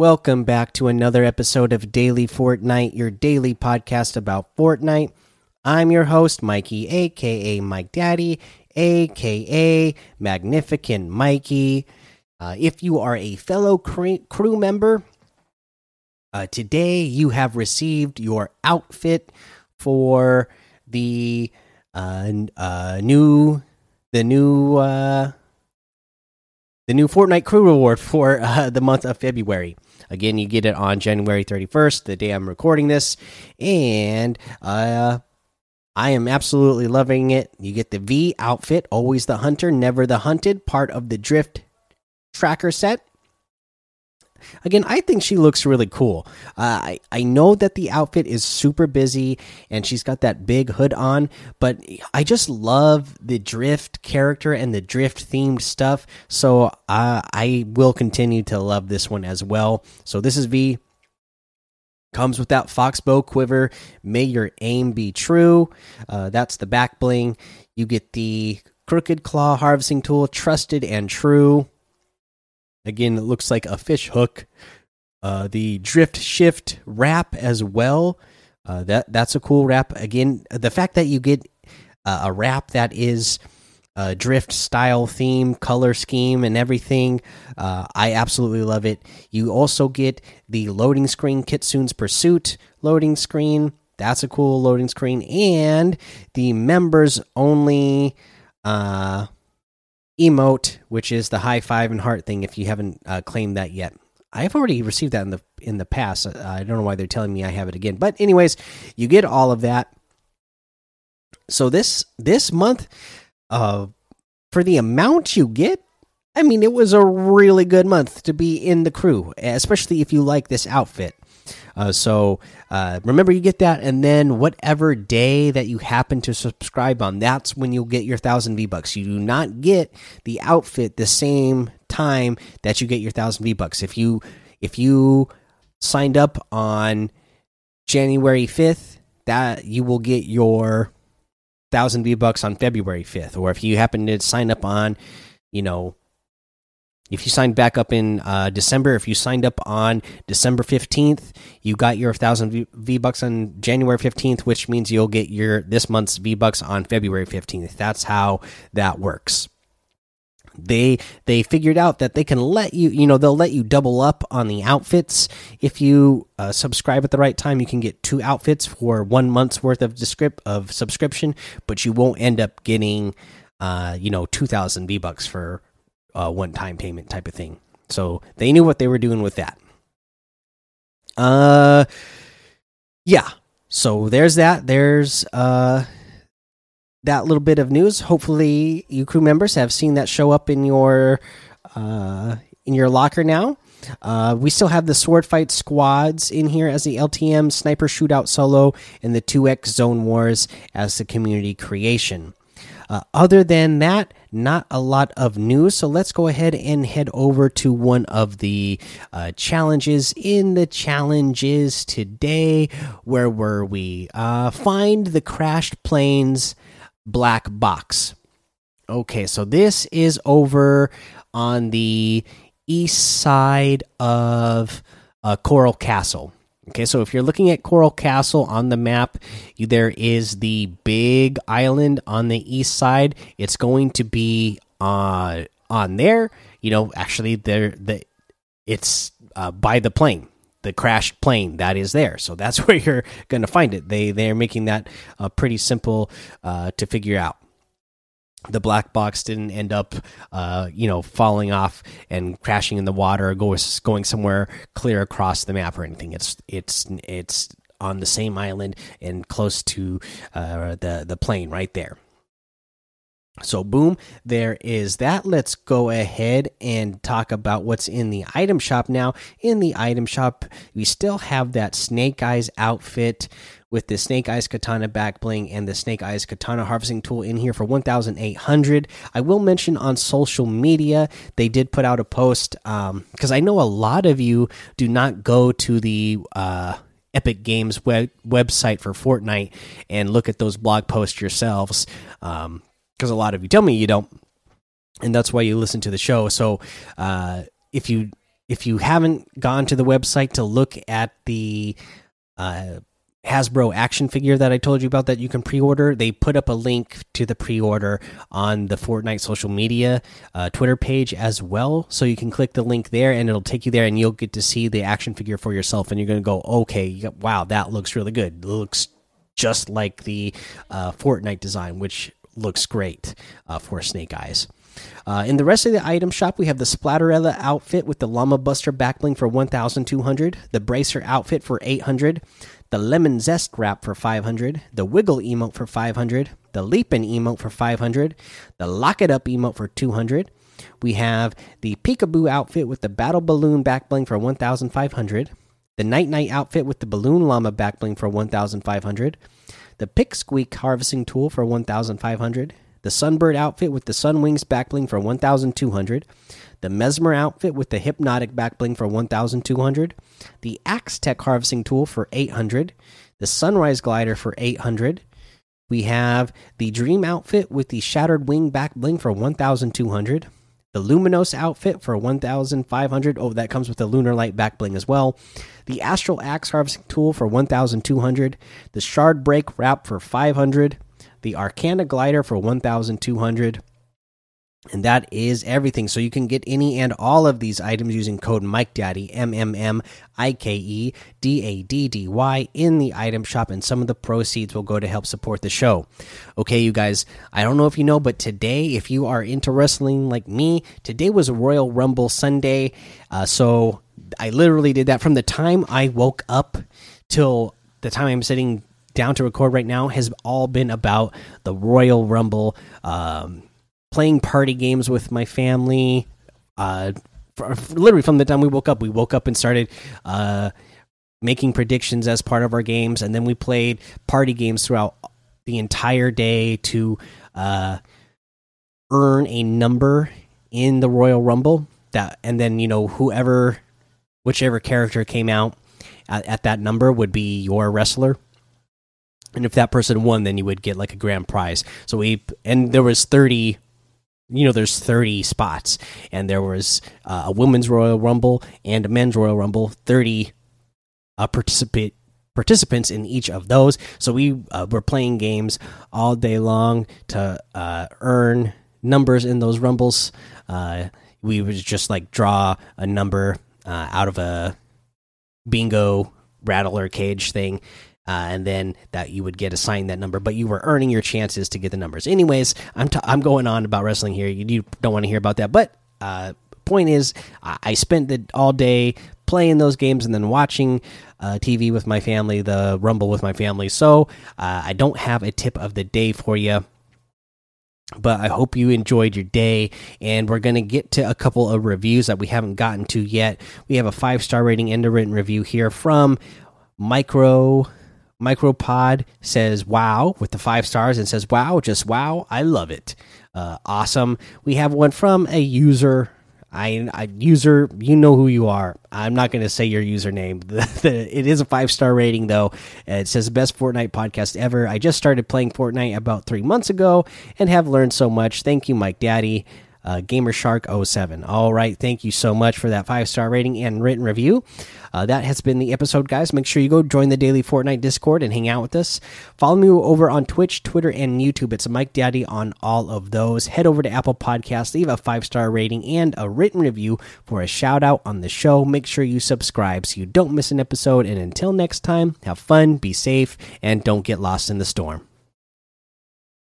Welcome back to another episode of Daily Fortnite, your daily podcast about Fortnite. I'm your host, Mikey, aka Mike Daddy, aka Magnificent Mikey. Uh, if you are a fellow crew member, uh, today you have received your outfit for the uh, uh new the new uh the new Fortnite crew reward for uh, the month of February. Again, you get it on January 31st, the day I'm recording this, and uh, I am absolutely loving it. You get the V outfit, always the hunter, never the hunted, part of the drift tracker set. Again, I think she looks really cool. Uh, I I know that the outfit is super busy and she's got that big hood on, but I just love the drift character and the drift themed stuff. So uh, I will continue to love this one as well. So this is V. Comes with that foxbow quiver. May your aim be true. Uh, that's the back bling. You get the crooked claw harvesting tool, trusted and true. Again, it looks like a fish hook. Uh, the drift shift wrap as well. Uh, that that's a cool wrap. Again, the fact that you get uh, a wrap that is a drift style theme, color scheme, and everything, uh, I absolutely love it. You also get the loading screen Kitsune's Pursuit loading screen. That's a cool loading screen, and the members only. Emote, which is the high five and heart thing. If you haven't uh, claimed that yet, I've already received that in the in the past. Uh, I don't know why they're telling me I have it again. But anyways, you get all of that. So this this month, uh, for the amount you get, I mean, it was a really good month to be in the crew, especially if you like this outfit. Uh, so uh, remember, you get that, and then whatever day that you happen to subscribe on, that's when you'll get your thousand V bucks. You do not get the outfit the same time that you get your thousand V bucks. If you if you signed up on January fifth, that you will get your thousand V bucks on February fifth, or if you happen to sign up on, you know, if you signed back up in uh, December, if you signed up on December 15th, you got your 1000 V bucks on January 15th, which means you'll get your this month's V bucks on February 15th. That's how that works. They they figured out that they can let you, you know, they'll let you double up on the outfits if you uh, subscribe at the right time. You can get two outfits for one month's worth of descript of subscription, but you won't end up getting, uh, you know, 2,000 V bucks for uh, one time payment type of thing. So they knew what they were doing with that. Uh, yeah. So there's that. There's uh that little bit of news. Hopefully, you crew members have seen that show up in your uh in your locker now. Uh, we still have the sword fight squads in here as the LTM sniper shootout solo and the 2x zone wars as the community creation. Uh, other than that, not a lot of news. So let's go ahead and head over to one of the uh, challenges in the challenges today. Where were we? Uh, find the crashed planes black box. Okay, so this is over on the east side of uh, Coral Castle. Okay, so if you're looking at Coral Castle on the map, you, there is the big island on the east side. It's going to be uh, on there. You know, actually, there the it's uh, by the plane, the crashed plane that is there. So that's where you're going to find it. They they're making that uh, pretty simple uh, to figure out the black box didn't end up, uh, you know, falling off and crashing in the water or go, going somewhere clear across the map or anything. It's it's it's on the same island and close to uh, the the plane right there. So, boom, there is that. Let's go ahead and talk about what's in the item shop now. In the item shop, we still have that Snake Eyes outfit with the Snake Eyes Katana back bling and the Snake Eyes Katana harvesting tool in here for 1,800. I will mention on social media, they did put out a post because um, I know a lot of you do not go to the. Uh, Epic Games web website for Fortnite and look at those blog posts yourselves. Um, because a lot of you tell me you don't, and that's why you listen to the show. So uh, if you if you haven't gone to the website to look at the uh, Hasbro action figure that I told you about that you can pre-order, they put up a link to the pre-order on the Fortnite social media uh, Twitter page as well. So you can click the link there, and it'll take you there, and you'll get to see the action figure for yourself. And you're going to go, okay, wow, that looks really good. It looks just like the uh, Fortnite design, which looks great uh, for Snake Eyes. Uh, in the rest of the item shop, we have the Splatterella outfit with the Llama Buster backbling for 1,200, the Bracer outfit for 800, the Lemon Zest wrap for 500, the Wiggle emote for 500, the Leapin emote for 500, the Lock It Up emote for 200. We have the Peekaboo outfit with the Battle Balloon backbling for 1,500, the Night Night outfit with the Balloon Llama backbling for 1,500, the Pick Squeak harvesting tool for 1,500, the Sunbird outfit with the Sun Wings backbling for 1,200, the Mesmer outfit with the Hypnotic backbling for 1,200, the Axe Tech harvesting tool for 800, the Sunrise glider for 800. We have the Dream outfit with the Shattered Wing backbling for 1,200. The Luminos outfit for 1,500. Oh, that comes with the Lunar Light backbling as well. The Astral Axe harvesting tool for 1,200. The Shard Break wrap for 500 the Arcana glider for 1200 and that is everything. So you can get any and all of these items using code Mike Daddy M M M I K E D A D D Y in the item shop, and some of the proceeds will go to help support the show. Okay, you guys, I don't know if you know, but today, if you are into wrestling like me, today was Royal Rumble Sunday. Uh, so I literally did that from the time I woke up till the time I'm sitting down to record right now has all been about the Royal Rumble, um, playing party games with my family. Uh, for, for literally from the time we woke up, we woke up and started uh, making predictions as part of our games, and then we played party games throughout the entire day to uh, earn a number in the Royal Rumble. That and then you know whoever, whichever character came out at, at that number would be your wrestler and if that person won then you would get like a grand prize. So we and there was 30 you know there's 30 spots. And there was uh, a women's royal rumble and a men's royal rumble. 30 uh, participate participants in each of those. So we uh, were playing games all day long to uh, earn numbers in those rumbles. Uh, we would just like draw a number uh, out of a bingo rattler cage thing uh, and then that you would get assigned that number, but you were earning your chances to get the numbers. Anyways, I'm i I'm going on about wrestling here. You, you don't want to hear about that, but uh, point is, I, I spent the all day playing those games and then watching uh, TV with my family, the Rumble with my family. So uh, I don't have a tip of the day for you. But I hope you enjoyed your day, and we're going to get to a couple of reviews that we haven't gotten to yet. We have a five star rating and a written review here from Micro Micropod says wow with the five stars and says wow, just wow, I love it. Uh, awesome. We have one from a user. I, I user, you know who you are. I'm not going to say your username. it is a five star rating though. It says best Fortnite podcast ever. I just started playing Fortnite about three months ago and have learned so much. Thank you, Mike Daddy uh, Gamershark07. All right, thank you so much for that five star rating and written review. Uh, that has been the episode, guys. Make sure you go join the daily Fortnite Discord and hang out with us. Follow me over on Twitch, Twitter, and YouTube. It's Mike Daddy on all of those. Head over to Apple Podcasts, leave a five star rating and a written review for a shout out on the show. Make sure you subscribe so you don't miss an episode. And until next time, have fun, be safe, and don't get lost in the storm.